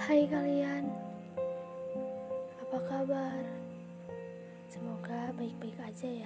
Hai kalian, apa kabar? Semoga baik-baik aja ya.